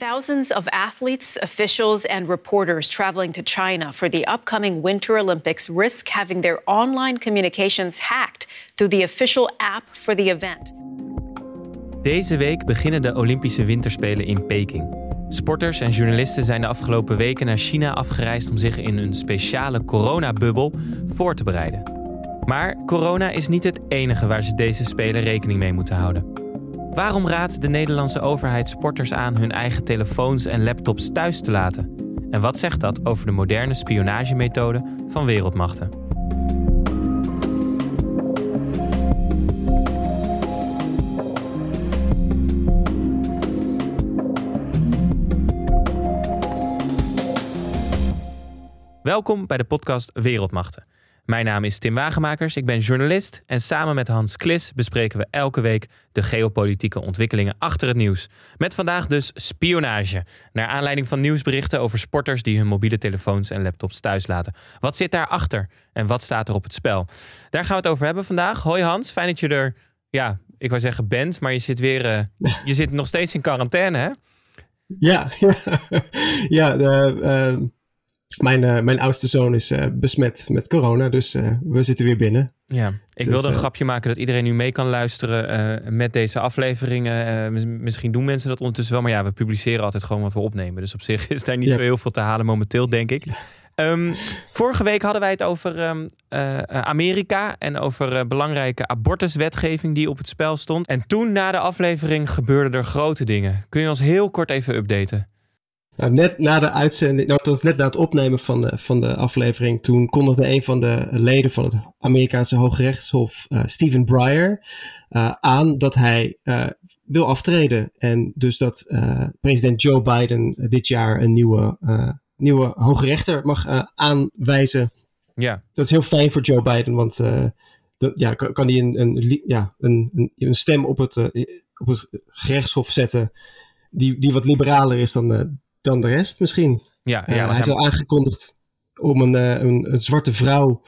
Thousands of athletes, officials, and reporters traveling to China for the upcoming Winter Olympics risk having their online communications hacked through the official app for the event. Deze week beginnen de Olympische Winterspelen in Peking. Sporters en journalisten zijn de afgelopen weken naar China afgereisd om zich in een speciale coronabubbel voor te bereiden. Maar corona is niet het enige waar ze deze spelen rekening mee moeten houden. Waarom raadt de Nederlandse overheid sporters aan hun eigen telefoons en laptops thuis te laten? En wat zegt dat over de moderne spionagemethode van wereldmachten? Welkom bij de podcast Wereldmachten. Mijn naam is Tim Wagemakers, ik ben journalist en samen met Hans Klis bespreken we elke week de geopolitieke ontwikkelingen achter het nieuws. Met vandaag dus spionage, naar aanleiding van nieuwsberichten over sporters die hun mobiele telefoons en laptops thuis laten. Wat zit daarachter en wat staat er op het spel? Daar gaan we het over hebben vandaag. Hoi Hans, fijn dat je er, ja, ik wou zeggen bent, maar je zit weer, uh, je zit nog steeds in quarantaine hè? Ja, ja, ja de, uh mijn, uh, mijn oudste zoon is uh, besmet met corona, dus uh, we zitten weer binnen. Ja, ik dus, wilde een grapje maken dat iedereen nu mee kan luisteren met deze afleveringen. misschien doen mensen dat ondertussen wel, maar ja, we publiceren altijd gewoon wat we opnemen. Dus op zich is daar niet ja. zo heel veel te halen momenteel, denk ik. Um, vorige week hadden wij het over um, Amerika en over belangrijke abortuswetgeving die op het spel stond. En toen na de aflevering gebeurden er grote dingen. Kun je ons heel kort even updaten? Nou, net na de uitzending, nou, dat was net na het opnemen van de, van de aflevering, toen kondigde een van de leden van het Amerikaanse Hoge Rechtshof, uh, Stephen Breyer, uh, aan dat hij uh, wil aftreden. En dus dat president Joe Biden dit jaar een nieuwe, nieuwe hoge rechter mag aanwijzen. Ja. Dat is heel fijn voor Joe Biden, want dat, ja, kan, kan hij een, een, ja, een, een, een stem op het, op het gerechtshof zetten die, die wat liberaler is dan dan de rest misschien. Ja, ja uh, hij is al aangekondigd om een, uh, een, een, zwarte vrouw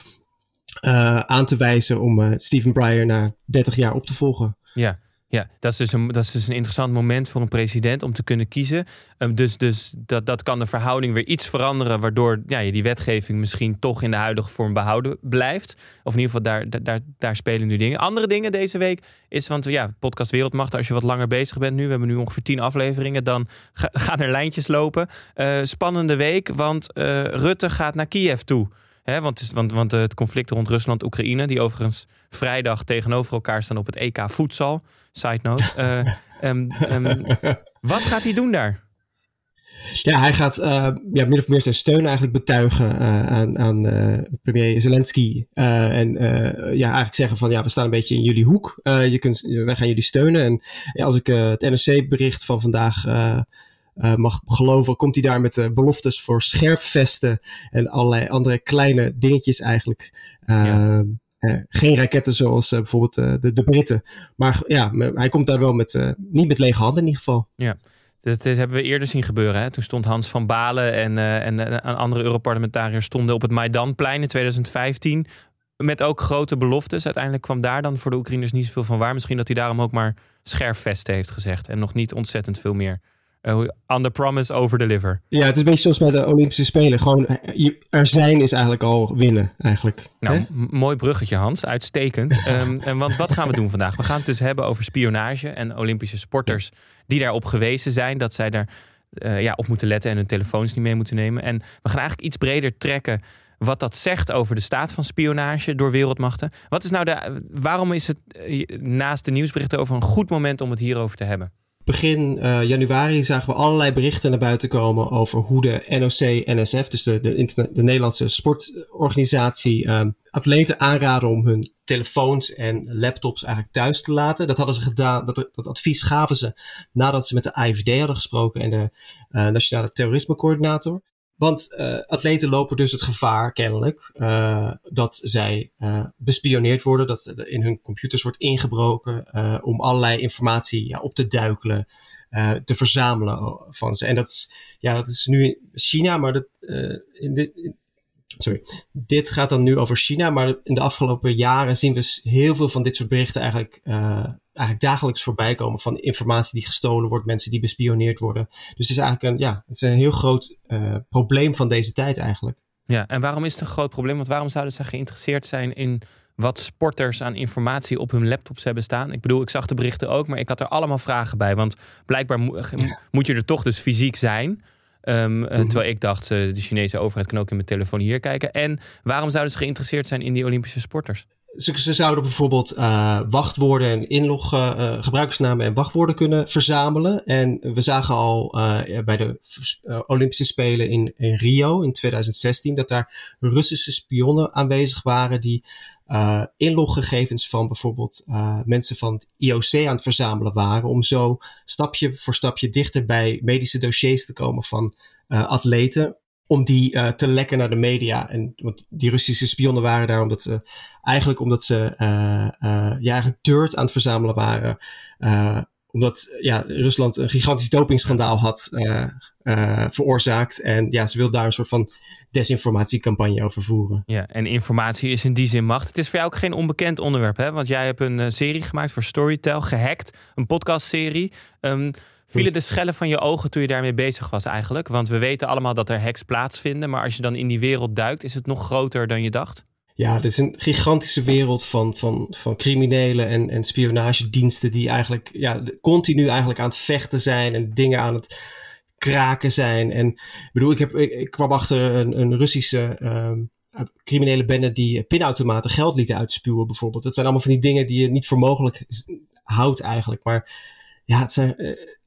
uh, aan te wijzen om Stephen Breyer na 30 jaar op te volgen. Ja, ja, dat is, dus een, dat is dus een interessant moment voor een president om te kunnen kiezen. Um, dus dus dat, dat kan de verhouding weer iets veranderen, waardoor ja, je die wetgeving misschien toch in de huidige vorm behouden blijft. Of in ieder geval, daar, daar, daar spelen nu dingen. Andere dingen deze week is, want ja, podcast Wereldmacht, als je wat langer bezig bent nu, we hebben nu ongeveer tien afleveringen, dan gaan er lijntjes lopen. Uh, spannende week, want uh, Rutte gaat naar Kiev toe. Hè, want, want, want het conflict rond Rusland-Oekraïne, die overigens vrijdag tegenover elkaar staan op het EK voedsel. Side note. Uh, um, um, wat gaat hij doen daar? Ja, hij gaat uh, ja, min of meer zijn steun eigenlijk betuigen uh, aan, aan uh, premier Zelensky. en ja, eigenlijk zeggen van ja, we staan een beetje in jullie hoek. je kunt, wij gaan jullie steunen. En ja, als ik het NRC-bericht van vandaag uh, mag geloven, komt hij daar met uh, beloftes voor scherfvesten en allerlei andere kleine dingetjes eigenlijk. Uh, geen raketten zoals bijvoorbeeld de, de Britten. Maar ja, hij komt daar wel met, niet met lege handen in ieder geval. Ja. Dat, hebben we eerder zien gebeuren. Hè? Toen stond Hans van Balen en, en andere Europarlementariërs stonden op het Maidanplein in 2015 met ook grote beloftes. Uiteindelijk kwam daar dan voor de Oekraïners niet zoveel van waar. Misschien dat hij daarom ook maar scherfvesten heeft gezegd en nog niet ontzettend veel meer. Uh, on the promise, over deliver. Ja, het is een beetje zoals bij de Olympische Spelen. Gewoon eh, er zijn is eigenlijk al winnen, eigenlijk. Nou, mooi bruggetje Hans, uitstekend. um, en want wat gaan we doen vandaag? We gaan het dus hebben over spionage en Olympische sporters die daarop gewezen zijn. Dat zij daar uh, ja, op moeten letten en hun telefoons niet mee moeten nemen. En we gaan eigenlijk iets breder trekken wat dat zegt over de staat van spionage door wereldmachten. Wat is nou de, waarom is het naast de nieuwsberichten over een goed moment om het hierover te hebben? Begin uh, januari zagen we allerlei berichten naar buiten komen over hoe de NOC-NSF, dus de, de, de, Nederlandse sportorganisatie, um, atleten aanraden om hun telefoons en laptops eigenlijk thuis te laten. Dat hadden ze gedaan, dat, dat advies gaven ze nadat ze met de AIVD hadden gesproken en de uh, Nationale Terrorismecoördinator. Want uh, atleten lopen dus het gevaar, kennelijk, uh, dat zij uh, bespioneerd worden, dat in hun computers wordt ingebroken om allerlei informatie ja, op te duikelen, te verzamelen van ze. En dat is, ja, dat is nu China, maar dat, in, in sorry, dit gaat dan nu over China, maar in de afgelopen jaren zien we heel veel van dit soort berichten eigenlijk, uh, eigenlijk dagelijks voorbij komen. Van informatie die gestolen wordt, mensen die bespioneerd worden. Dus het is eigenlijk een, ja, het is een heel groot uh, probleem van deze tijd eigenlijk. Ja, en waarom is het een groot probleem? Want waarom zouden ze geïnteresseerd zijn in wat sporters aan informatie op hun laptops hebben staan. Ik bedoel, ik zag de berichten ook, maar ik had er allemaal vragen bij. Want blijkbaar moet je er toch dus fysiek zijn. Um, mm Terwijl ik dacht, uh, de Chinese overheid kan ook in mijn telefoon hier kijken. En waarom zouden ze geïnteresseerd zijn in die Olympische sporters? Ze, ze zouden bijvoorbeeld uh, wachtwoorden en inlog, uh, gebruikersnamen en wachtwoorden kunnen verzamelen. En we zagen al bij de Olympische Spelen in, in Rio in 2016 dat daar Russische spionnen aanwezig waren die uh, inloggegevens van bijvoorbeeld uh, mensen van het IOC aan het verzamelen waren. Om zo stapje voor stapje dichter bij medische dossiers te komen van uh, atleten. Om die te lekken naar de media. En, want die Russische spionnen waren daar omdat, eigenlijk omdat ze ja, eigenlijk dirt aan het verzamelen waren omdat ja, Rusland een gigantisch dopingschandaal had uh, uh, veroorzaakt. En ja, ze wil daar een soort van desinformatiecampagne over voeren. Ja, en informatie is in die zin macht. Het is voor jou ook geen onbekend onderwerp, hè? Want jij hebt een serie gemaakt voor Storytel, gehackt. Een podcastserie. Um, vielen de schellen van je ogen toen je daarmee bezig was eigenlijk? Want we weten allemaal dat er hacks plaatsvinden. Maar als je dan in die wereld duikt, is het nog groter dan je dacht? Ja, het is een gigantische wereld van, van, van criminelen en, en spionagediensten die eigenlijk ja, continu eigenlijk aan het vechten zijn en dingen aan het kraken zijn. En ik bedoel, ik, heb, ik, kwam achter een, een Russische um, criminele bende die pinautomaten geld lieten uitspuwen bijvoorbeeld. Dat zijn allemaal van die dingen die je niet voor mogelijk houdt eigenlijk. Maar ja, uh,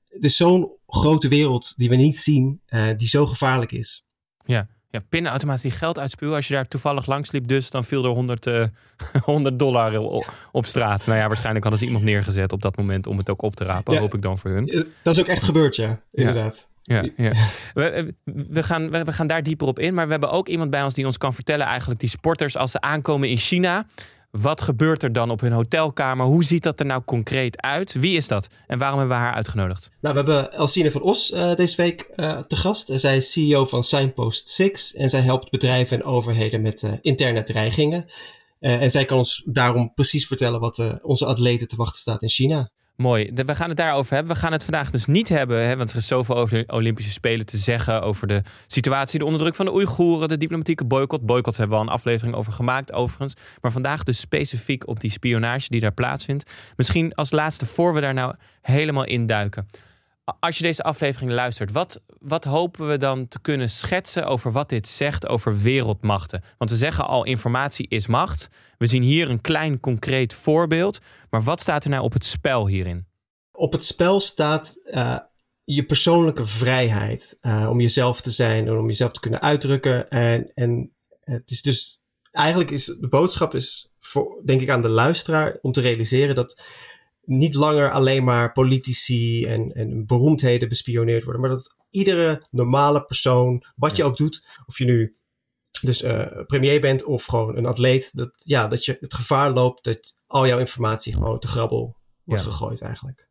het is zo'n grote wereld die we niet zien, uh, die zo gevaarlijk is. Ja, ja, pinautomaat die geld uitspuwen. Als je daar toevallig langs liep, dus dan viel er 100, uh, 100 dollar op, straat. Nou ja, waarschijnlijk hadden ze iemand neergezet op dat moment om het ook op te rapen. Ja, hoop ik dan voor hun. Dat is ook echt gebeurd, ja, inderdaad. Ja, ja. We, we, gaan, we, we, gaan daar dieper op in. Maar we hebben ook iemand bij ons die ons kan vertellen, eigenlijk die sporters, als ze aankomen in China. Wat gebeurt er dan op hun hotelkamer? Hoe ziet dat er nou concreet uit? Wie is dat? En waarom hebben we haar uitgenodigd? Nou, we hebben Elsine van Os uh, deze week uh, te gast. Zij is CEO van Signpost 6 en zij helpt bedrijven en overheden met uh, interne dreigingen. en zij kan ons daarom precies vertellen wat onze atleten te wachten staat in China. Mooi. We gaan het daarover hebben. We gaan het vandaag dus niet hebben, hè, want er is zoveel over de Olympische Spelen te zeggen. Over de situatie, de onderdruk van de Oeigoeren, de diplomatieke boycott. Boycott hebben we al een aflevering over gemaakt, overigens. Maar vandaag dus specifiek op die spionage die daar plaatsvindt. Misschien als laatste, voor we daar nou helemaal induiken als je deze aflevering luistert, wat, wat hopen we dan te kunnen schetsen over wat dit zegt over wereldmachten? Want we zeggen al, informatie is macht. We zien hier een klein concreet voorbeeld. Maar wat staat er nou op het spel hierin? Op het spel staat uh, je persoonlijke vrijheid. Uh, om jezelf te zijn en om jezelf te kunnen uitdrukken. En, en het is dus, eigenlijk is de boodschap is voor, denk ik aan de luisteraar om te realiseren dat niet langer alleen maar politici en, en beroemdheden bespioneerd worden, maar dat iedere normale persoon, wat je ook doet, of je nu dus uh, premier bent of gewoon een atleet, dat, ja, dat je het gevaar loopt dat al jouw informatie gewoon te grabbel wordt ja. gegooid eigenlijk.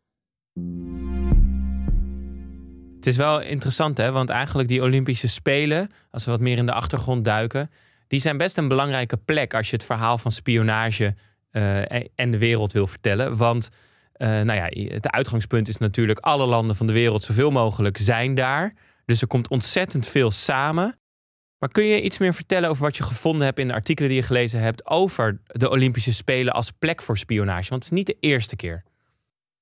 Het is wel interessant hè, want eigenlijk die Olympische Spelen, als we wat meer in de achtergrond duiken, die zijn best een belangrijke plek als je het verhaal van spionage uh, en de wereld wil vertellen. Want uh, nou ja, het uitgangspunt is natuurlijk alle landen van de wereld zoveel mogelijk zijn daar. Dus er komt ontzettend veel samen. Maar kun je iets meer vertellen over wat je gevonden hebt in de artikelen die je gelezen hebt over de Olympische Spelen als plek voor spionage? Want het is niet de eerste keer.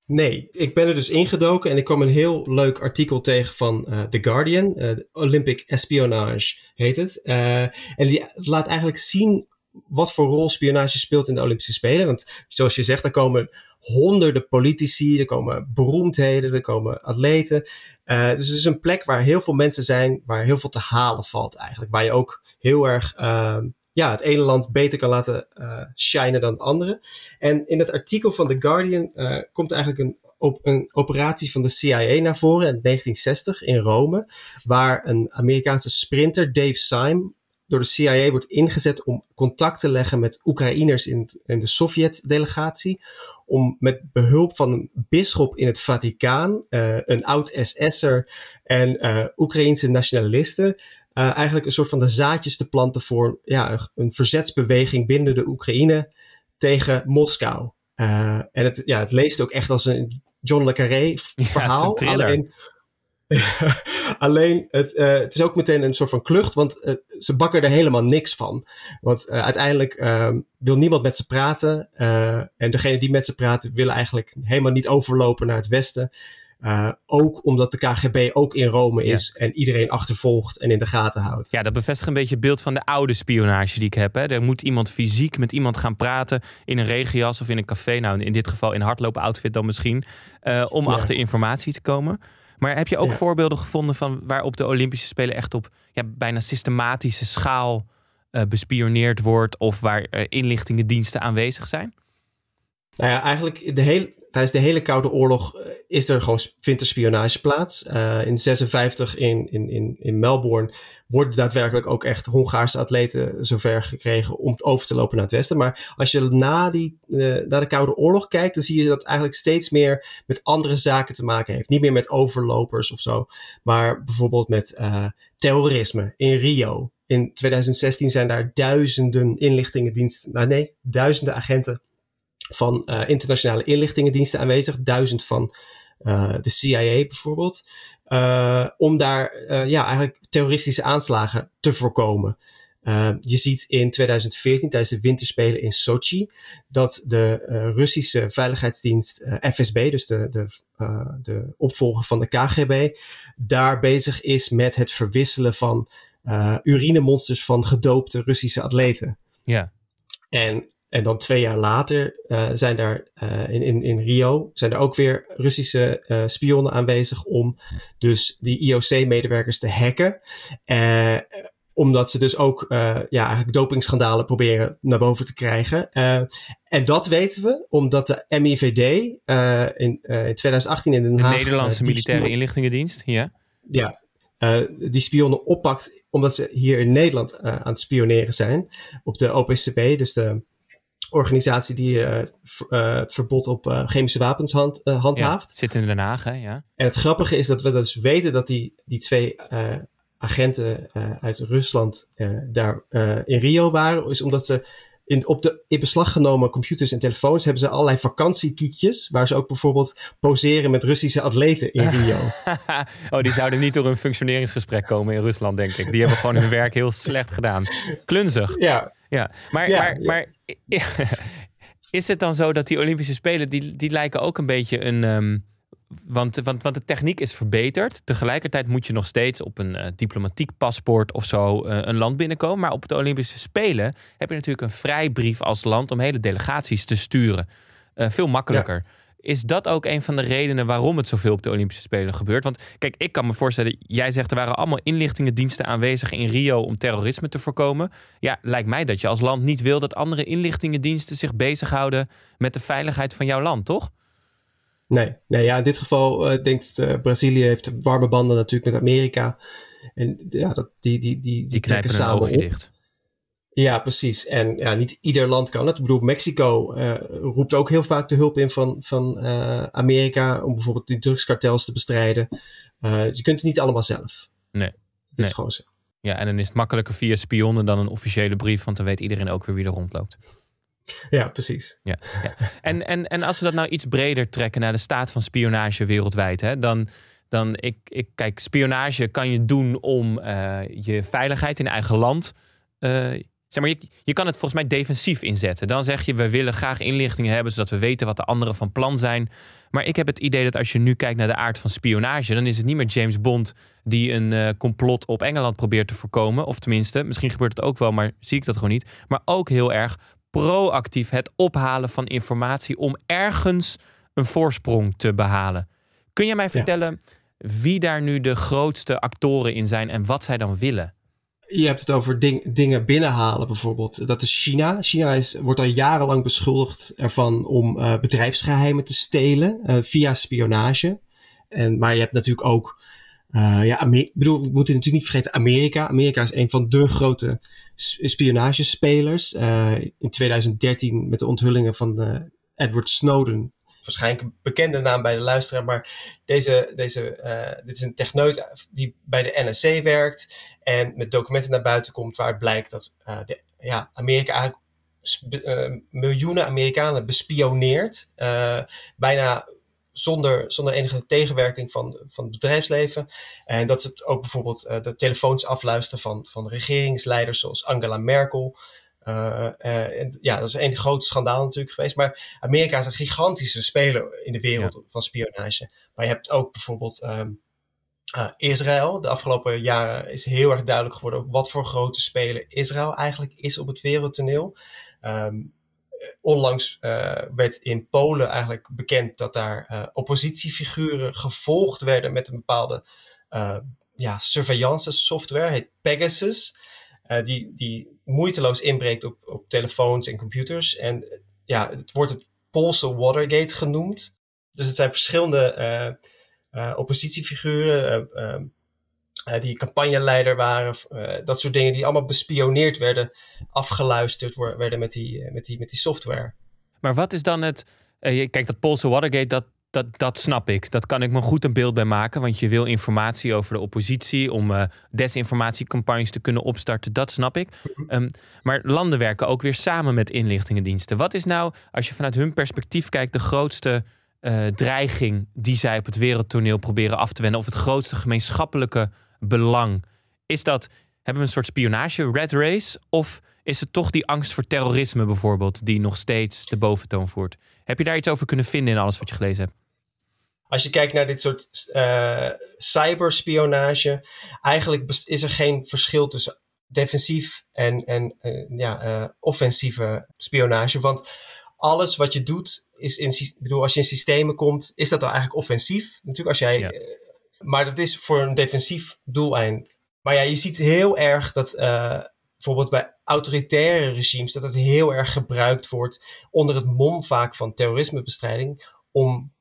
Nee, ik ben er dus ingedoken en ik kwam een heel leuk artikel tegen van uh, The Guardian. Uh, Olympic Espionage heet het. En die laat eigenlijk zien wat voor rol spionage speelt in de Olympische Spelen. Want zoals je zegt, er komen honderden politici, er komen beroemdheden, er komen atleten. Uh, dus het is een plek waar heel veel mensen zijn, waar heel veel te halen valt eigenlijk. Waar je ook heel erg uh, ja, het ene land beter kan laten uh, shinen dan het andere. En in het artikel van The Guardian komt eigenlijk een, een operatie van de CIA naar voren in 1960 in Rome, waar een Amerikaanse sprinter, Dave Syme, door de CIA wordt ingezet om contact te leggen met Oekraïners in, in de Sovjet-delegatie. Om met behulp van een bisschop in het Vaticaan, uh, een oud SS'er en uh, Oekraïense nationalisten eigenlijk een soort van de zaadjes te planten voor ja, een verzetsbeweging binnen de Oekraïne tegen Moskou. en het, ja, het leest ook echt als een John le Carré verhaal. Ja, alleen, Alleen, het, uh, het, is ook meteen een soort van klucht, want uh, ze bakken er helemaal niks van. Want uh, uiteindelijk ehm, wil niemand met ze praten. en degene die met ze praten willen eigenlijk helemaal niet overlopen naar het westen. ook omdat de KGB ook in Rome is en iedereen achtervolgt en in de gaten houdt. Ja, dat bevestigt een beetje het beeld van de oude spionage die ik heb. Hè. Er moet iemand fysiek met iemand gaan praten in een regenjas of in een café. Nou, in dit geval in een hardlopen-outfit dan misschien. om ja. achter informatie te komen. Maar heb je ook voorbeelden gevonden van waarop de Olympische Spelen echt op ja, bijna systematische schaal uh, bespioneerd wordt of waar uh, inlichtingendiensten aanwezig zijn? Nou ja, eigenlijk de hele, tijdens de hele Koude Oorlog eh, is er gewoon, vindt er spionage plaats. Uh, in 56 in, in, in, in Melbourne worden daadwerkelijk ook echt Hongaarse atleten zover gekregen om over te lopen naar het westen. Maar als je na, die, uh, naar de Koude Oorlog kijkt, dan zie je dat eigenlijk steeds meer met andere zaken te maken heeft. Niet meer met overlopers of zo, maar bijvoorbeeld met terrorisme in Rio. In 2016 zijn daar duizenden inlichtingendiensten, nou nee, duizenden agenten van uh, internationale inlichtingendiensten aanwezig, duizend van uh, de CIA bijvoorbeeld, uh, om daar ja, eigenlijk terroristische aanslagen te voorkomen. je ziet in 2014 tijdens de winterspelen in Sochi dat de Russische veiligheidsdienst FSB, dus de, de, de opvolger van de KGB, daar bezig is met het verwisselen van urinemonsters van gedoopte Russische atleten. Ja. En en dan twee jaar later uh, zijn daar uh, in, in, in Rio zijn er ook weer Russische uh, spionnen aanwezig om dus die IOC-medewerkers te hacken. omdat ze dus ook ja, eigenlijk dopingschandalen proberen naar boven te krijgen. en dat weten we omdat de MIVD in, in 2018 in Den Haag... De Nederlandse Militaire Inlichtingendienst, ja. Ja, die spionnen oppakt omdat ze hier in Nederland aan het spioneren zijn. Op de OPCB, dus de organisatie die uh, het verbod op uh, chemische wapens hand, handhaaft. Ja, zit in Den Haag, hè? Ja. En het grappige is dat we dus weten dat die, die twee agenten uit Rusland daar in Rio waren, is omdat ze in, op de in beslag genomen computers en telefoons hebben ze allerlei vakantiekietjes. Waar ze ook bijvoorbeeld poseren met Russische atleten in Rio. oh, die zouden niet door een functioneringsgesprek komen in Rusland, denk ik. Die hebben gewoon hun werk heel slecht gedaan. Klunzig. Ja. Ja, maar, maar, maar is het dan zo dat die Olympische Spelen, die, die lijken ook een beetje een. Um, want, want, want de techniek is verbeterd. Tegelijkertijd moet je nog steeds op een uh, diplomatiek paspoort of zo uh, een land binnenkomen. Maar op de Olympische Spelen heb je natuurlijk een vrijbrief als land om hele delegaties te sturen. Uh, veel makkelijker. Ja. Is dat ook een van de redenen waarom het zoveel op de Olympische Spelen gebeurt? Want kijk, ik kan me voorstellen, jij zegt er waren allemaal inlichtingendiensten aanwezig in Rio om terrorisme te voorkomen. Ja, lijkt mij dat je als land niet wil dat andere inlichtingendiensten zich bezighouden met de veiligheid van jouw land, toch? Nee, nee ja, in dit geval uh, denkt uh, Brazilië heeft warme banden natuurlijk met Amerika. En ja, dat, die, die, die, die, die trekken samen op. dicht. Ja, precies. En ja, niet ieder land kan het. Ik bedoel, Mexico uh, roept ook heel vaak de hulp in van, van uh, Amerika om bijvoorbeeld die drugskartels te bestrijden. Uh, je kunt het niet allemaal zelf. Nee. Het is gewoon zo. Ja, en dan is het makkelijker via spionnen dan een officiële brief, want dan weet iedereen ook weer wie er rondloopt. Ja, precies. Ja, ja. En, en, en als we dat nou iets breder trekken naar de staat van spionage wereldwijd, hè, dan, dan ik, ik, kijk, spionage kan je doen om je veiligheid in eigen land Zeg maar, je, je kan het volgens mij defensief inzetten. Dan zeg je, we willen graag inlichtingen hebben, zodat we weten wat de anderen van plan zijn. Maar ik heb het idee dat als je nu kijkt naar de aard van spionage, dan is het niet meer James Bond die een uh, complot op Engeland probeert te voorkomen. Of tenminste, misschien gebeurt het ook wel, maar zie ik dat gewoon niet. Maar ook heel erg proactief het ophalen van informatie om ergens een voorsprong te behalen. Kun je mij vertellen wie daar nu de grootste actoren in zijn en wat zij dan willen? Je hebt het over ding, dingen binnenhalen bijvoorbeeld. Dat is China. China is, wordt al jarenlang beschuldigd ervan om uh, bedrijfsgeheimen te stelen uh, via spionage. En, maar je hebt natuurlijk ook, uh, ja, bedoel, we moeten natuurlijk niet vergeten Amerika. Amerika is een van de grote spionagespelers. in 2013 met de onthullingen van Edward Snowden waarschijnlijk een bekende naam bij de luisteraar, maar deze, deze, uh, dit is een techneut die bij de NSC werkt en met documenten naar buiten komt waaruit blijkt dat uh, de, ja, Amerika eigenlijk uh, miljoenen Amerikanen bespioneert, bijna zonder, zonder enige tegenwerking van, van het bedrijfsleven. En dat ze ook bijvoorbeeld de telefoons afluisteren van, van regeringsleiders zoals Angela Merkel. Uh, en, ja, dat is een groot schandaal natuurlijk geweest. Maar Amerika is een gigantische speler in de wereld van spionage. Maar je hebt ook bijvoorbeeld um, uh, Israël. De afgelopen jaren is heel erg duidelijk geworden wat voor grote speler Israël eigenlijk is op het wereldtoneel. Um, onlangs uh, werd in Polen eigenlijk bekend dat daar oppositiefiguren gevolgd werden met een bepaalde ja, surveillance software, heet Pegasus. Uh, die, die moeiteloos inbreekt op, op telefoons en computers. En uh, ja, het wordt het Poolse Watergate genoemd. Dus het zijn verschillende uh, oppositiefiguren ehm, die campagneleider waren. dat soort dingen die allemaal bespioneerd werden, afgeluisterd werden met die, met die, met die software. Maar wat is dan het... kijk, dat Poolse Watergate, dat, dat, dat snap ik. Dat kan ik me goed een beeld bij maken. Want je wil informatie over de oppositie. om uh, desinformatiecampagnes te kunnen opstarten. Dat snap ik. Um, maar landen werken ook weer samen met inlichtingendiensten. Wat is nou, als je vanuit hun perspectief kijkt. de grootste uh, dreiging die zij op het wereldtoneel proberen af te wenden? of het grootste gemeenschappelijke belang? Is dat. Hebben we een soort spionage, red race? Of is het toch die angst voor terrorisme bijvoorbeeld, die nog steeds de boventoon voert? Heb je daar iets over kunnen vinden in alles wat je gelezen hebt? Als je kijkt naar dit soort uh, cyberspionage, eigenlijk is er geen verschil tussen defensief en, en uh, ja, uh, offensieve spionage. Want alles wat je doet, is in, ik bedoel, als je in systemen komt, is dat dan eigenlijk offensief. Natuurlijk als jij, ja. maar dat is voor een defensief doeleind. Maar ja, je ziet heel erg dat bijvoorbeeld bij autoritaire regimes, dat het heel erg gebruikt wordt onder het mom vaak van terrorismebestrijding om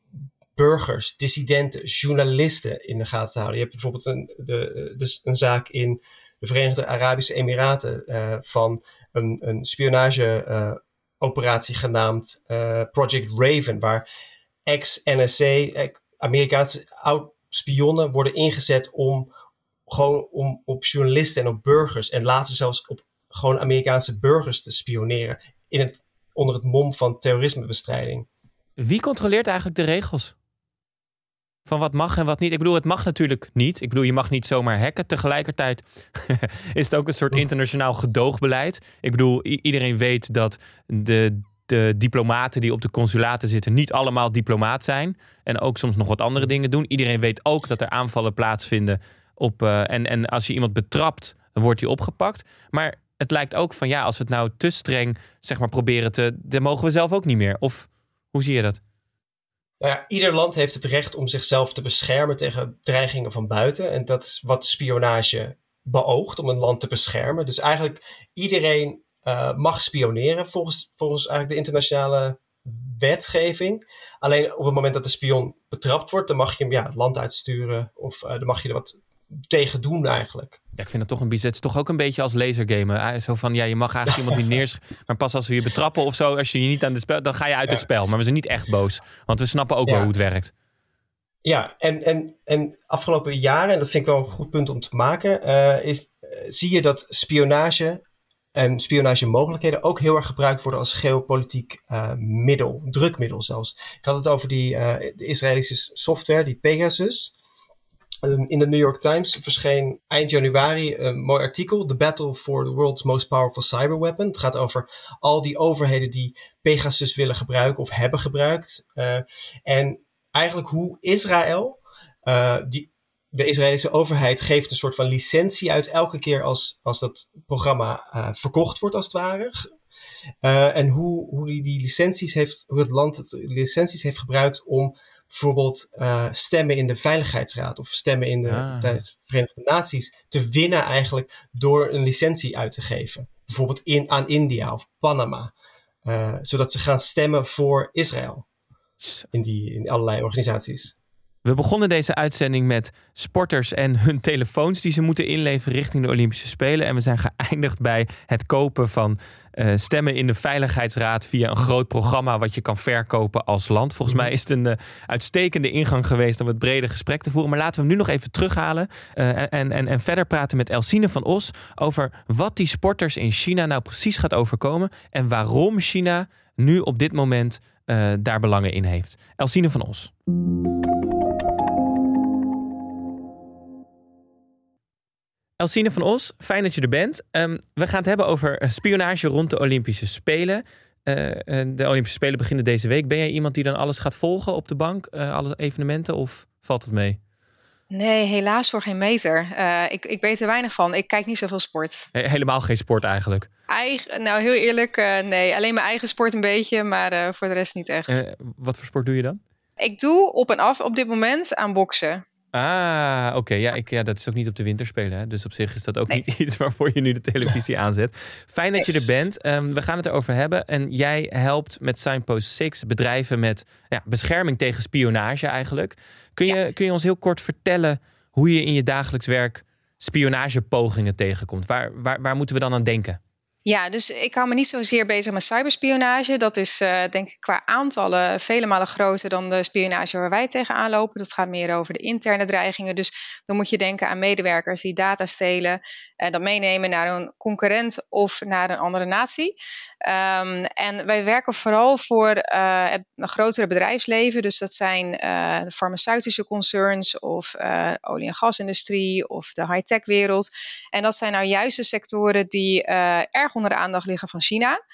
burgers, dissidenten, journalisten in de gaten te houden. Je hebt bijvoorbeeld een, de, dus een zaak in de Verenigde Arabische Emiraten uh, van een, een spionageoperatie uh, genaamd uh, Project Raven, waar ex-NSC, Amerikaanse oud-spionnen worden ingezet om gewoon om op journalisten en op burgers en later zelfs op gewoon Amerikaanse burgers te spioneren in het, onder het mom van terrorismebestrijding. Wie controleert eigenlijk de regels? Van wat mag en wat niet. Ik bedoel, het mag natuurlijk niet. Ik bedoel, je mag niet zomaar hacken. Tegelijkertijd is het ook een soort internationaal gedoogbeleid. Ik bedoel, iedereen weet dat de, de diplomaten die op de consulaten zitten niet allemaal diplomaat zijn. En ook soms nog wat andere dingen doen. Iedereen weet ook dat er aanvallen plaatsvinden. Op, uh, en, en als je iemand betrapt, dan wordt hij opgepakt. Maar het lijkt ook van ja, als we het nou te streng zeg maar, proberen te. dan mogen we zelf ook niet meer. Of hoe zie je dat? Nou ja, ieder land heeft het recht om zichzelf te beschermen tegen dreigingen van buiten. En dat is wat spionage beoogt, om een land te beschermen. Dus eigenlijk iedereen uh, mag spioneren volgens, volgens eigenlijk de internationale wetgeving. Alleen op het moment dat de spion betrapt wordt, dan mag je hem ja, het land uitsturen of uh, dan mag je er wat tegen doen eigenlijk. Ja, ik vind het toch een bizar. Het is toch ook een beetje als lasergamen. Zo van, ja, je mag eigenlijk iemand niet neers... Maar pas als we je betrappen of zo, als je je niet aan het spel... dan ga je uit het spel. Maar we zijn niet echt boos. Want we snappen ook wel hoe het werkt. Ja, en, en, en afgelopen jaren, en dat vind ik wel een goed punt om te maken... Uh, is, uh, zie je dat spionage en spionagemogelijkheden ook heel erg gebruikt worden als geopolitiek uh, middel, drukmiddel zelfs. Ik had het over die de Israëlische software, die Pegasus... Ehm, in de New York Times verscheen eind januari een mooi artikel. The Battle for the World's Most Powerful Cyber Weapon. Het gaat over al die overheden die Pegasus willen gebruiken of hebben gebruikt. Uh, en eigenlijk hoe Israël, uh, die, de Israëlische overheid geeft een soort van licentie uit elke keer als, als dat programma uh, verkocht wordt als het ware. en hoe, hoe die, die licenties heeft, hoe het land het licenties heeft gebruikt om bijvoorbeeld uh, stemmen in de Veiligheidsraad of stemmen in de, ah. de, Verenigde Naties te winnen eigenlijk door een licentie uit te geven. Bijvoorbeeld in, aan India of Panama. Uh, zodat ze gaan stemmen voor Israël. In, die, in allerlei organisaties. We begonnen deze uitzending met sporters en hun telefoons die ze moeten inleveren richting de Olympische Spelen. En we zijn geëindigd bij het kopen van uh, stemmen in de Veiligheidsraad via een groot programma wat je kan verkopen als land. Volgens mij is het een uh, uitstekende ingang geweest om het brede gesprek te voeren. Maar laten we hem nu nog even terughalen uh, en, en, en verder praten met Elsine van Os over wat die sporters in China nou precies gaat overkomen en waarom China nu op dit moment daar belangen in heeft. Elsine van Os. Elsine van Os, fijn dat je er bent. Um, we gaan het hebben over spionage rond de Olympische Spelen. Uh, de Olympische Spelen beginnen deze week. Ben jij iemand die dan alles gaat volgen op de bank, uh, alle evenementen, of valt het mee? Nee, helaas voor geen meter. Uh, ik, ik weet er weinig van. Ik kijk niet zoveel sport. He helemaal geen sport eigenlijk? Eigen, nou, heel eerlijk, nee. Alleen mijn eigen sport een beetje, maar voor de rest niet echt. wat voor sport doe je dan? Ik doe op en af op dit moment aan boksen. Ah, oké. Ja, ik, ja, dat is ook niet op de winterspelen. Hè? Dus op zich is dat ook niet iets waarvoor je nu de televisie aanzet. Fijn dat je er bent. Um, we gaan het erover hebben. En jij helpt met Signpost 6 bedrijven met ja, bescherming tegen spionage eigenlijk. Kun je, ja. kun je ons heel kort vertellen hoe je in je dagelijks werk spionagepogingen tegenkomt? Waar, waar, waar moeten we dan aan denken? Ja, dus ik hou me niet zozeer bezig met cyberspionage. Dat is uh, denk ik qua aantallen vele malen groter dan de spionage waar wij tegenaan lopen. Dat gaat meer over de interne dreigingen. Dus dan moet je denken aan medewerkers die data stelen en dat meenemen naar een concurrent of naar een andere natie. Um, en wij werken vooral voor uh, het grotere bedrijfsleven. Dus dat zijn de farmaceutische concerns of olie- en gasindustrie of de high-tech wereld. En dat zijn nou juist de sectoren die erg onder de aandacht liggen van China.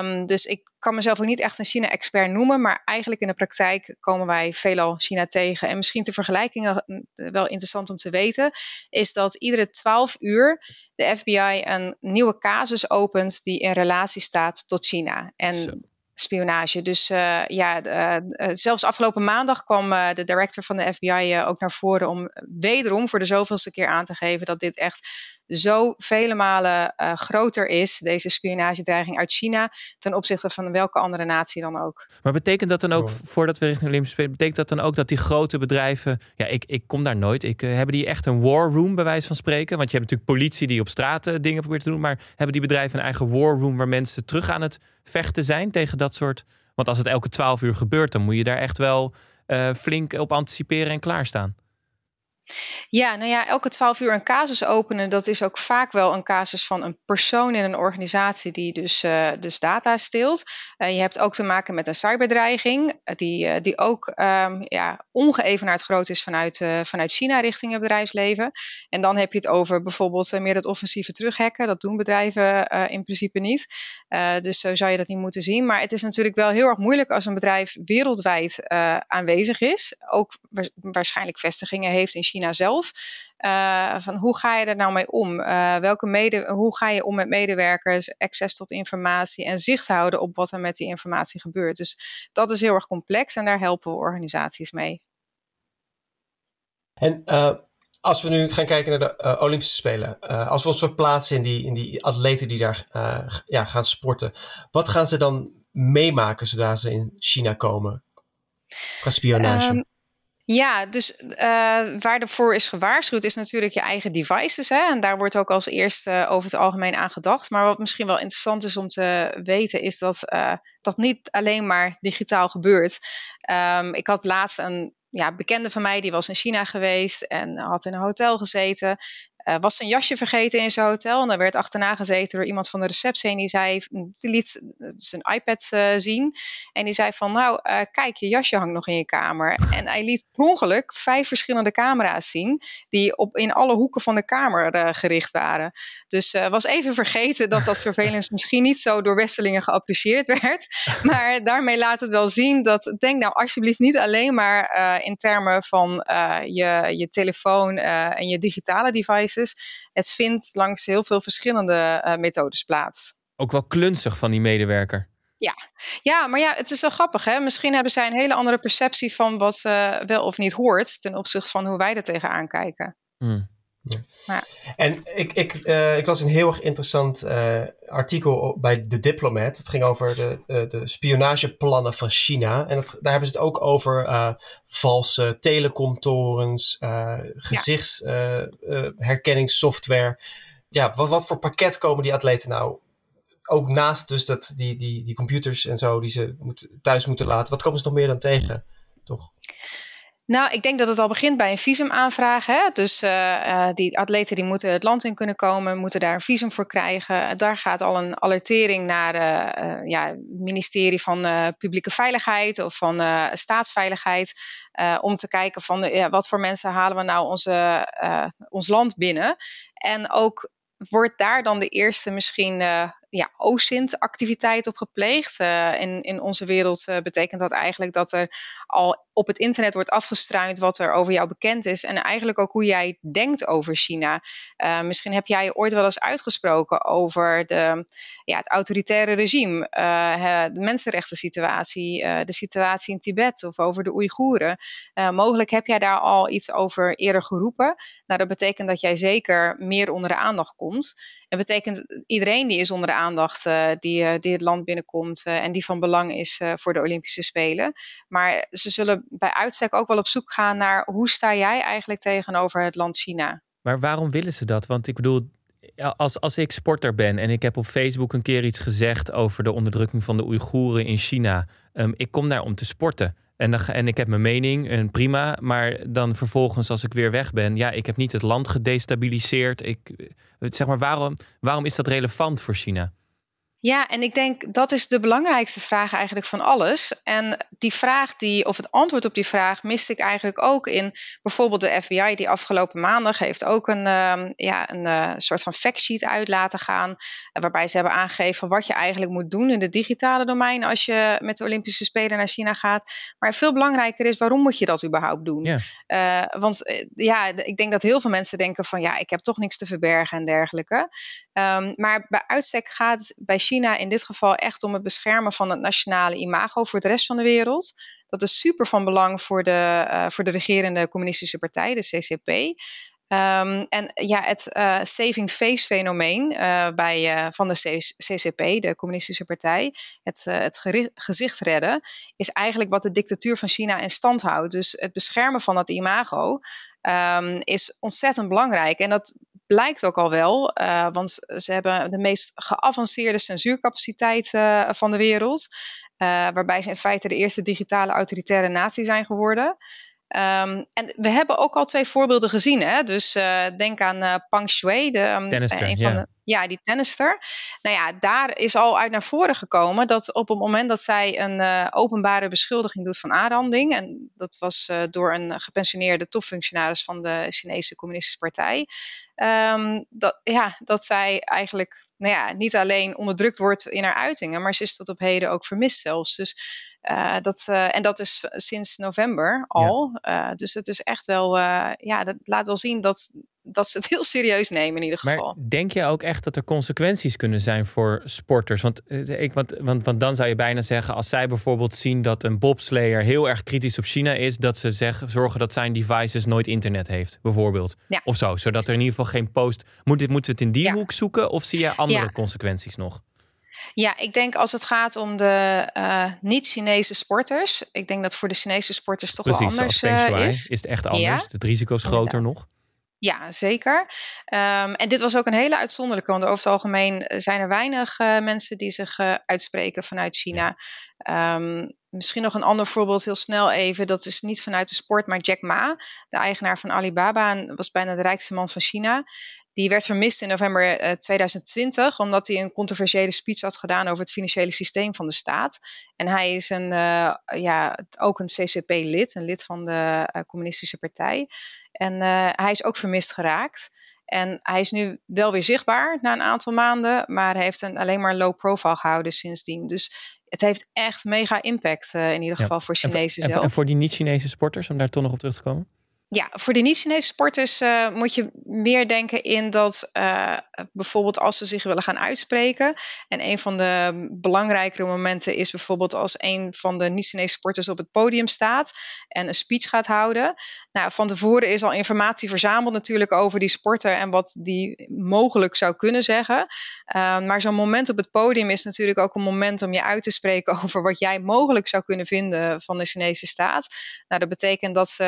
Um, dus ik kan mezelf ook niet echt een China-expert noemen, maar eigenlijk in de praktijk komen wij veelal China tegen. En misschien ter vergelijking wel interessant om te weten, is dat iedere 12 uur de FBI een nieuwe casus opent die in relatie staat tot China. En Zo spionage. Dus uh, ja, uh, zelfs afgelopen maandag kwam uh, de director van de FBI ook naar voren om wederom voor de zoveelste keer aan te geven dat dit echt zo vele malen groter is, deze spionagedreiging uit China, ten opzichte van welke andere natie dan ook. Maar betekent dat dan ook, oh. voordat we richting Olympische Spelen, betekent dat dan ook dat die grote bedrijven, ja, ik, ik kom daar nooit, ik, hebben die echt een war room bij wijze van spreken? Want je hebt natuurlijk politie die op straat dingen probeert te doen, maar hebben die bedrijven een eigen war room waar mensen terug aan het vechten zijn tegen dat soort. Want als het elke twaalf uur gebeurt, dan moet je daar echt wel uh, flink op anticiperen en klaarstaan. Ja, nou ja, elke twaalf uur een casus openen, dat is ook vaak wel een casus van een persoon in een organisatie die dus, uh, dus data steelt. Uh, je hebt ook te maken met een cyberdreiging, die, uh, die ook um, ja, ongeëvenaard groot is vanuit, vanuit China richting het bedrijfsleven. En dan heb je het over bijvoorbeeld meer het offensieve terughacken. Dat doen bedrijven in principe niet. dus zo zou je dat niet moeten zien. Maar het is natuurlijk wel heel erg moeilijk als een bedrijf wereldwijd aanwezig is. Ook waarschijnlijk vestigingen heeft in China zelf. Uh, van hoe ga je er nou mee om? Uh, welke mede, hoe ga je om met medewerkers, access tot informatie en zicht houden op wat er met die informatie gebeurt? Dus dat is heel erg complex en daar helpen we organisaties mee. En uh, als we nu gaan kijken naar de Olympische Spelen, als we ons verplaatsen in die, in die atleten die daar ja, gaan sporten, wat gaan ze dan meemaken zodra ze in China komen? Qua spionage. Um, ja, dus uh, waar ervoor is gewaarschuwd is natuurlijk je eigen devices. Hè? En daar wordt ook als eerste over het algemeen aan gedacht. Maar wat misschien wel interessant is om te weten, is dat uh, dat niet alleen maar digitaal gebeurt. Um, ik had laatst een ja, bekende van mij, die was in China geweest en had in een hotel gezeten uh, was zijn jasje vergeten in zijn hotel. En dan werd achterna gezeten door iemand van de receptie. En die zei, die liet zijn iPad uh, zien. En die zei van, nou, uh, kijk, je jasje hangt nog in je kamer. En hij liet per ongeluk vijf verschillende camera's zien. Die op, in alle hoeken van de kamer gericht waren. Dus was even vergeten dat dat surveillance misschien niet zo door Westelingen geapprecieerd werd. Maar daarmee laat het wel zien dat, denk nou alsjeblieft niet alleen maar in termen van je, je telefoon en je digitale device het vindt langs heel veel verschillende uh, methodes plaats. Ook wel klunzig van die medewerker. Ja. ja, maar ja, het is wel grappig. Hè? Misschien hebben zij een hele andere perceptie van wat ze wel of niet hoort ten opzichte van hoe wij er tegenaan kijken. Hmm. Ja. En ik, ik, uh, ik las een heel erg interessant uh, artikel bij The Diplomat. Het ging over de, uh, de spionageplannen van China. En het, daar hebben ze het ook over valse telecomtorens, gezichtsherkenningssoftware. Ja, wat, wat voor pakket komen die atleten nou ook naast dus dat, die, die, die computers en zo die ze moet, thuis moeten laten, wat komen ze nog meer dan tegen? Toch? Nou, ik denk dat het al begint bij een visumaanvraag. Hè? Dus uh, die atleten die moeten het land in kunnen komen, moeten daar een visum voor krijgen. Daar gaat al een alertering naar uh, ja, het ministerie van Publieke Veiligheid of van Staatsveiligheid. om te kijken van ja, wat voor mensen halen we nou ons land binnen. En ook wordt daar dan de eerste misschien ja, OSINT-activiteit op gepleegd. Uh, in, in onze wereld uh, betekent dat eigenlijk dat er al op het internet wordt afgestruind wat er over jou bekend is. En eigenlijk ook hoe jij denkt over China. misschien heb jij ooit wel eens uitgesproken over de, ja, het autoritaire regime, de mensenrechten situatie, de situatie in Tibet of over de Oeigoeren. mogelijk heb jij daar al iets over eerder geroepen. Nou, dat betekent dat jij zeker meer onder de aandacht komt. Dat betekent iedereen die is onder de aandacht uh, die, uh, die het land binnenkomt uh, en die van belang is voor de Olympische Spelen. Maar ze zullen bij uitstek ook wel op zoek gaan naar hoe sta jij eigenlijk tegenover het land China. Maar waarom willen ze dat? Want ik bedoel, als, als ik sporter ben en ik heb op Facebook een keer iets gezegd over de onderdrukking van de Oeigoeren in China. Um, ik kom daar om te sporten. En, dan, en ik heb mijn mening en prima. Maar dan vervolgens, als ik weer weg ben, ja, ik heb niet het land gedestabiliseerd. Ik, zeg maar, waarom, waarom is dat relevant voor China? Ja, en ik denk dat is de belangrijkste vraag eigenlijk van alles. En die vraag die, of het antwoord op die vraag, miste ik eigenlijk ook in bijvoorbeeld de FBI, die afgelopen maandag heeft ook een, uh, ja, een uh, soort van factsheet uit laten gaan. Waarbij ze hebben aangegeven wat je eigenlijk moet doen in het digitale domein als je met de Olympische Spelen naar China gaat. Maar veel belangrijker is, waarom moet je dat überhaupt doen? Yeah. want ja, ik denk dat heel veel mensen denken van ja, ik heb toch niks te verbergen en dergelijke. Um, maar bij uitstek gaat het bij China in dit geval echt om het beschermen van het nationale imago voor de rest van de wereld. Dat is super van belang voor de, uh, voor de regerende communistische partij, de CCP. Um, en ja, het uh, saving face fenomeen uh, bij, van de CCP, de communistische partij, het, het gezicht redden, is eigenlijk wat de dictatuur van China in stand houdt. Dus het beschermen van dat imago um, is ontzettend belangrijk. En dat blijkt ook al wel, uh, want ze hebben de meest geavanceerde censuurcapaciteit uh, van de wereld. Uh, waarbij ze in feite de eerste digitale autoritaire natie zijn geworden. Um, en we hebben ook al twee voorbeelden gezien. Hè? Dus uh, denk aan uh, Pang Shui, de, um, een van ja. de, ja, die tennister. Nou ja, daar is al uit naar voren gekomen dat op het moment dat zij een uh, openbare beschuldiging doet van aanranding, en dat was door een gepensioneerde topfunctionaris van de Chinese Communistische Partij, um, dat, ja, dat zij eigenlijk nou ja, niet alleen onderdrukt wordt in haar uitingen, maar ze is tot op heden ook vermist zelfs. Dus uh, dat, uh, en dat is sinds november al. Ja. Uh, dus het is echt wel, ja, dat laat wel zien dat, dat ze het heel serieus nemen in ieder geval. Maar denk je ook echt dat er consequenties kunnen zijn voor sporters? Want, ik, want, want, want dan zou je bijna zeggen, als zij bijvoorbeeld zien dat een bobslayer heel erg kritisch op China is, dat ze zeggen, zorgen dat zijn devices nooit internet heeft, bijvoorbeeld. Ja. Of zo, zodat er in ieder geval geen post. Moet, dit, moeten we het in die ja. hoek zoeken of zie je andere consequenties nog? Ja, ik denk als het gaat om de uh, niet-Chinese sporters. Ik denk dat voor de Chinese sporters toch Precies, wel anders uh, is. Is het echt anders? Ja. Het risico is groter Inderdaad. nog? Ja, zeker. Um, en dit was ook een hele uitzonderlijke, want over het algemeen zijn er weinig uh, mensen die zich uitspreken vanuit China. Um, misschien nog een ander voorbeeld, heel snel even. Dat is niet vanuit de sport, maar Jack Ma, de eigenaar van Alibaba, was bijna de rijkste man van China. Die werd vermist in november uh, 2020, omdat hij een controversiële speech had gedaan over het financiële systeem van de staat. En hij is een, uh, ja, ook een CCP-lid, een lid van de uh, Communistische Partij. En uh, hij is ook vermist geraakt. En hij is nu wel weer zichtbaar na een aantal maanden, maar hij heeft een alleen maar low profile gehouden sindsdien. Dus het heeft echt mega impact, in ieder geval ja. voor Chinezen en zelf. En voor die niet-Chinese sporters, om daar toch nog op terug te komen? Ja, voor de niet-Chinese sporters uh, moet je meer denken in dat uh, bijvoorbeeld als ze zich willen gaan uitspreken. En een van de belangrijkere momenten is bijvoorbeeld als een van de niet-Chinese sporters op het podium staat en een speech gaat houden. Nou, van tevoren is al informatie verzameld natuurlijk over die sporter en wat die mogelijk zou kunnen zeggen. Uh, maar zo'n moment op het podium is natuurlijk ook een moment om je uit te spreken over wat jij mogelijk zou kunnen vinden van de Chinese staat. Nou, dat betekent dat ze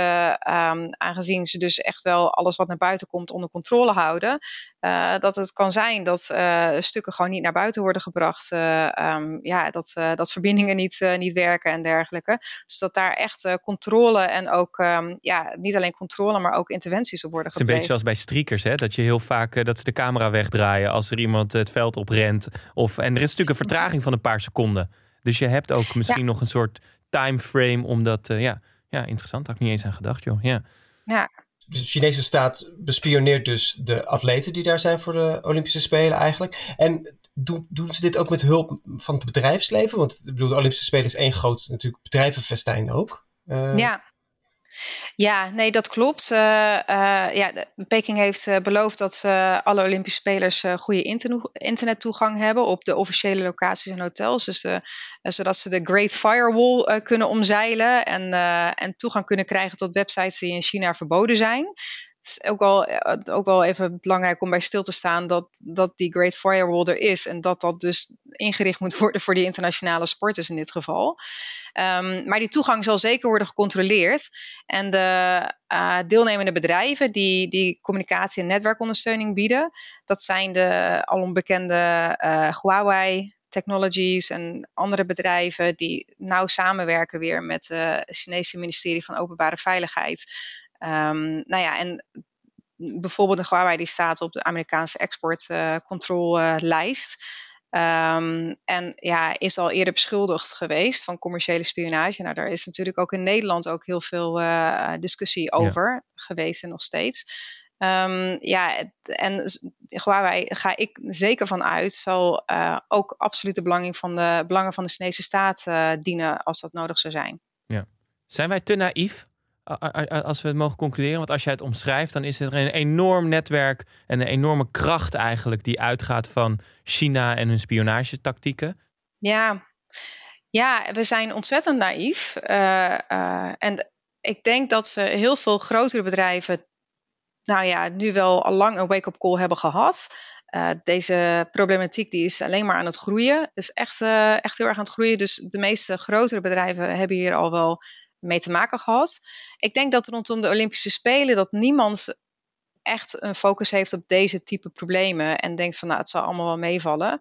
um, aangezien ze dus echt wel alles wat naar buiten komt onder controle houden, uh, dat het kan zijn dat uh, stukken gewoon niet naar buiten worden gebracht. Uh, um, ja, dat, dat verbindingen niet, niet werken en dergelijke. Dus dat daar echt controle en ook, um, ja, niet alleen controle, maar ook interventies op worden gepleegd. Het is een beetje zoals bij streakers, hè? dat je heel vaak dat ze de camera wegdraaien als er iemand het veld oprent. Of, en er is natuurlijk een vertraging van een paar seconden. Dus je hebt ook misschien ja. nog een soort timeframe om dat, ja, ja, interessant. Had ik niet eens aan gedacht, joh. Ja. Ja. Dus de Chinese staat bespioneert dus de atleten die daar zijn voor de Olympische Spelen eigenlijk. En doen, doen ze dit ook met hulp van het bedrijfsleven? Want ik bedoel, de Olympische Spelen is één groot natuurlijk bedrijvenfestijn ook. Uh, ja. Ja, nee, dat klopt. Uh, ja, Peking heeft uh, beloofd dat alle Olympische spelers goede internet internettoegang hebben op de officiële locaties en hotels. Dus zodat ze de Great Firewall kunnen omzeilen en, en toegang kunnen krijgen tot websites die in China verboden zijn het is ook wel, ook wel even belangrijk om bij stil te staan dat, dat die Great Firewall er is. En dat dat dus ingericht moet worden voor die internationale sporters in dit geval. Um, maar die toegang zal zeker worden gecontroleerd. En de uh, deelnemende bedrijven die, die communicatie- en netwerkondersteuning bieden, dat zijn de alom bekende uh, Huawei, Technologies en andere bedrijven die nauw samenwerken weer met het Chinese ministerie van Openbare Veiligheid. Um, nou ja, en bijvoorbeeld de Huawei die staat op de Amerikaanse exportcontrolelijst. Um, en ja, is al eerder beschuldigd geweest van commerciële spionage. Nou, daar is natuurlijk ook in Nederland ook heel veel uh, discussie over ja. geweest en nog steeds. Um, ja, en Huawei ga ik zeker van uit, zal uh, ook absoluut de belangen van de, belangen van de Chinese staat uh, dienen als dat nodig zou zijn. Ja. Zijn wij te naïef als we het mogen concluderen, want als jij het omschrijft, dan is er een enorm netwerk en een enorme kracht eigenlijk die uitgaat van China en hun spionagetactieken. Ja, ja we zijn ontzettend naïef. Uh, uh, en ik denk dat ze heel veel grotere bedrijven, nou ja, nu wel al lang een wake-up call hebben gehad. Uh, deze problematiek die is alleen maar aan het groeien. is echt, echt heel erg aan het groeien. Dus de meeste grotere bedrijven hebben hier al wel mee te maken gehad. Ik denk dat rondom de Olympische Spelen dat niemand echt een focus heeft op deze type problemen en denkt van nou het zal allemaal wel meevallen.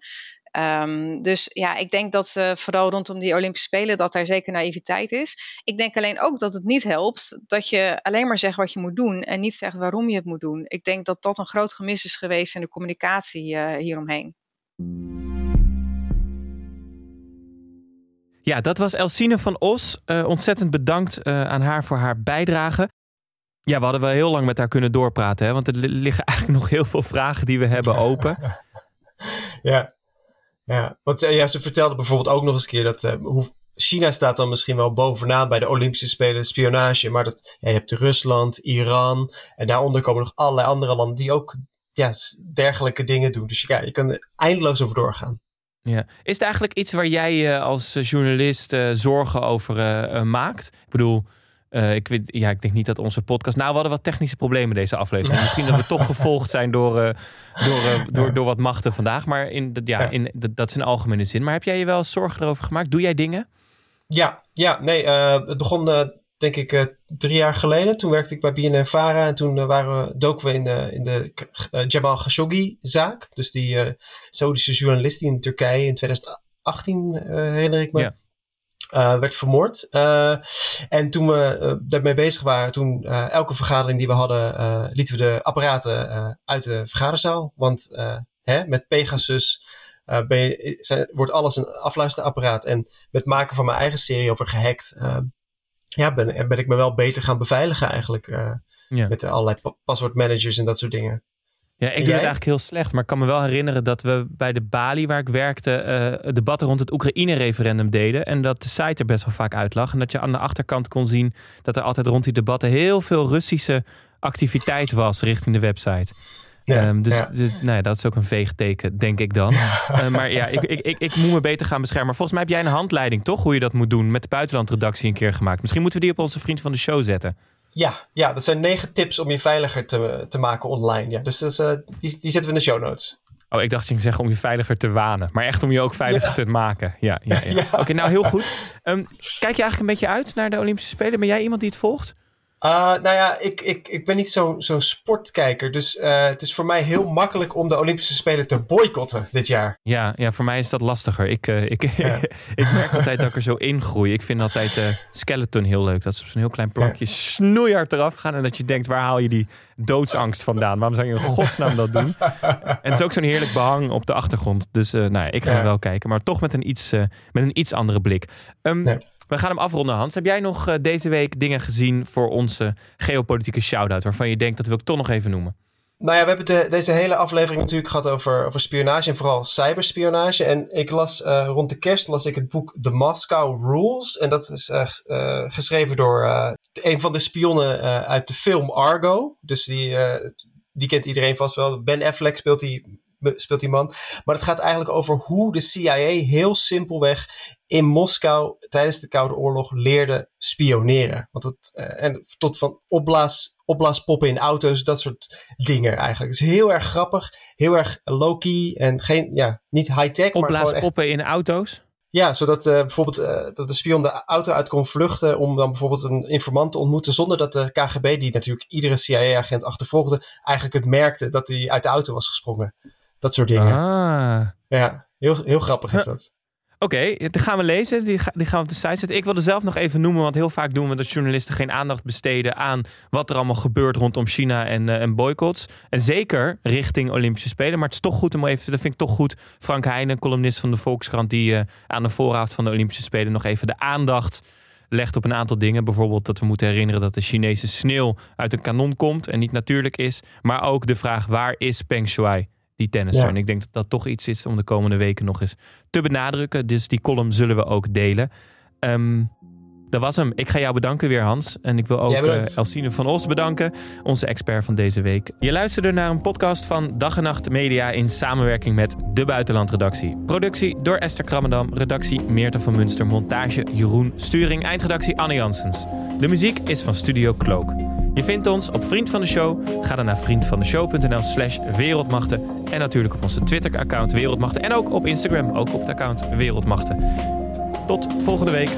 Um, dus ja, ik denk dat uh, vooral rondom die Olympische Spelen dat er zeker naïviteit is. Ik denk alleen ook dat het niet helpt dat je alleen maar zegt wat je moet doen en niet zegt waarom je het moet doen. Ik denk dat dat een groot gemis is geweest in de communicatie uh, hieromheen. Ja, dat was Elsine van Os. Uh, ontzettend bedankt uh, aan haar voor haar bijdrage. Ja, we hadden wel heel lang met haar kunnen doorpraten, hè? want er liggen eigenlijk nog heel veel vragen die we hebben open. ja, ja. want uh, ja, ze vertelde bijvoorbeeld ook nog eens een keer dat hoe, China staat dan misschien wel bovenaan bij de Olympische Spelen spionage, maar dat, je hebt Rusland, Iran en daaronder komen nog allerlei andere landen die ook ja, dergelijke dingen doen. Dus ja, je kan er eindeloos over doorgaan. Ja. Is het eigenlijk iets waar jij je als journalist uh, zorgen over uh, maakt? Ik bedoel, uh, ik, weet, ja, ik denk niet dat onze podcast. Nou, we hadden wat technische problemen deze aflevering. Misschien dat we toch gevolgd zijn door, door, door, door wat machten vandaag. Maar in, ja, ja. In, dat is in algemene zin. Maar heb jij je wel zorgen erover gemaakt? Doe jij dingen? Ja, ja nee. het begon denk ik, uh, drie jaar geleden. Toen werkte ik bij BNN-Vara en toen uh, waren we, doken we in de, in de uh, Jamal Khashoggi-zaak. Dus die Saudische journalist die in Turkije in 2018, herinner ik me, werd vermoord. en toen we daarmee bezig waren, toen elke vergadering die we hadden, lieten we de apparaten uit de vergaderzaal. Want hè, met Pegasus... ben je, zijn, wordt alles een afluisterapparaat. En met maken van mijn eigen serie over gehackt ja, ben, ben ik me wel beter gaan beveiligen eigenlijk. Uh, ja. Met allerlei paswoordmanagers en dat soort dingen. Ja, ik doe het eigenlijk heel slecht. Maar ik kan me wel herinneren dat we bij de Bali, waar ik werkte, uh, debatten rond het Oekraïne-referendum deden. En dat de site er best wel vaak uit lag. En dat je aan de achterkant kon zien dat er altijd rond die debatten heel veel Russische activiteit was richting de website. Ja, um, dus, dus nou ja, dat is ook een veeg teken, denk ik dan. Uh, maar ja, ik, ik, ik, ik moet me beter gaan beschermen. Maar volgens mij heb jij een handleiding, toch? Hoe je dat moet doen met de buitenlandredactie een keer gemaakt. Misschien moeten we die op onze vriend van de show zetten. Ja, ja dat zijn negen tips om je veiliger te, te maken online. Ja, dus dat uh, die, die zetten we in de show notes. Oh, ik dacht je ging zeggen om je veiliger te wanen. Maar echt om je ook veiliger te maken. Ja, ja, ja. Oké, nou heel goed. Um, kijk je eigenlijk een beetje uit naar de Olympische Spelen? Ben jij iemand die het volgt? Uh, nou ja, ik, ik, ik ben niet zo'n zo sportkijker. Dus uh, het is voor mij heel makkelijk om de Olympische Spelen te boycotten dit jaar. Ja, ja voor mij is dat lastiger. Ik, uh, ik, ja. ik merk altijd dat ik er zo in groei. Ik vind altijd uh, skeleton heel leuk. Dat ze op zo'n heel klein plankje ja. snoeihard eraf gaan. En dat je denkt, waar haal je die doodsangst vandaan? Waarom zou je in godsnaam dat doen? en het is ook zo'n heerlijk behang op de achtergrond. Dus nou ja, ik ga ja. wel kijken. Maar toch met een iets, met een iets andere blik. Um, ja. We gaan hem afronden, Hans. Heb jij nog uh, deze week dingen gezien voor onze geopolitieke shout-out... waarvan je denkt, dat wil ik toch nog even noemen? Nou ja, we hebben de, deze hele aflevering natuurlijk gehad over, over spionage en vooral cyberspionage. En ik las uh, rond de kerst las ik het boek The Moscow Rules. En dat is geschreven door een van de spionnen uit de film Argo. Dus die, die kent iedereen vast wel. Ben Affleck speelt die, speelt die man. Maar het gaat eigenlijk over hoe de CIA heel simpelweg in Moskou tijdens de Koude Oorlog leerde spioneren. Want het, uh, en tot van opblaas, opblaaspoppen in auto's, dat soort dingen eigenlijk. Het is heel erg grappig, heel erg low-key en geen, ja, niet high-tech. Opblaaspoppen in auto's? Ja, zodat uh, bijvoorbeeld uh, dat de spion de auto uit kon vluchten om dan bijvoorbeeld een informant te ontmoeten zonder dat de KGB, die natuurlijk iedere CIA-agent achtervolgde, eigenlijk het merkte dat hij uit de auto was gesprongen. Dat soort dingen. Ah. Ja, heel, heel grappig is dat. Oké, okay, die gaan we lezen. Die, die, gaan we op de site zetten. Ik wilde zelf nog even noemen, want heel vaak doen we dat journalisten geen aandacht besteden aan wat er allemaal gebeurt rondom China en, uh, en boycotts. En zeker richting Olympische Spelen. Maar het is toch goed om even, dat vind ik toch goed. Frank Heijnen, columnist van de Volkskrant, die uh, aan de vooravond van de Olympische Spelen nog even de aandacht legt op een aantal dingen. Bijvoorbeeld dat we moeten herinneren dat de Chinese sneeuw uit een kanon komt en niet natuurlijk is. Maar ook de vraag waar is Peng Shuai? Die tennisser. Ja. En ik denk dat dat toch iets is om de komende weken nog eens te benadrukken. Dus die column zullen we ook delen. Um, dat was hem. Ik ga jou bedanken weer, Hans. En ik wil ook uh, Elsine van Os bedanken, onze expert van deze week. Je luisterde naar een podcast van Dag en Nacht Media in samenwerking met de Buitenlandredactie. Productie door Esther Krammendam, redactie Meerte van Munster, montage Jeroen, sturing, eindredactie Anne Janssens. De muziek is van Studio Cloak. Je vindt ons op Vriend van de Show. Ga dan naar vriendvandeshow.nl slash wereldmachten. En natuurlijk op onze Twitter-account Wereldmachten. En ook op Instagram, ook op het account Wereldmachten. Tot volgende week.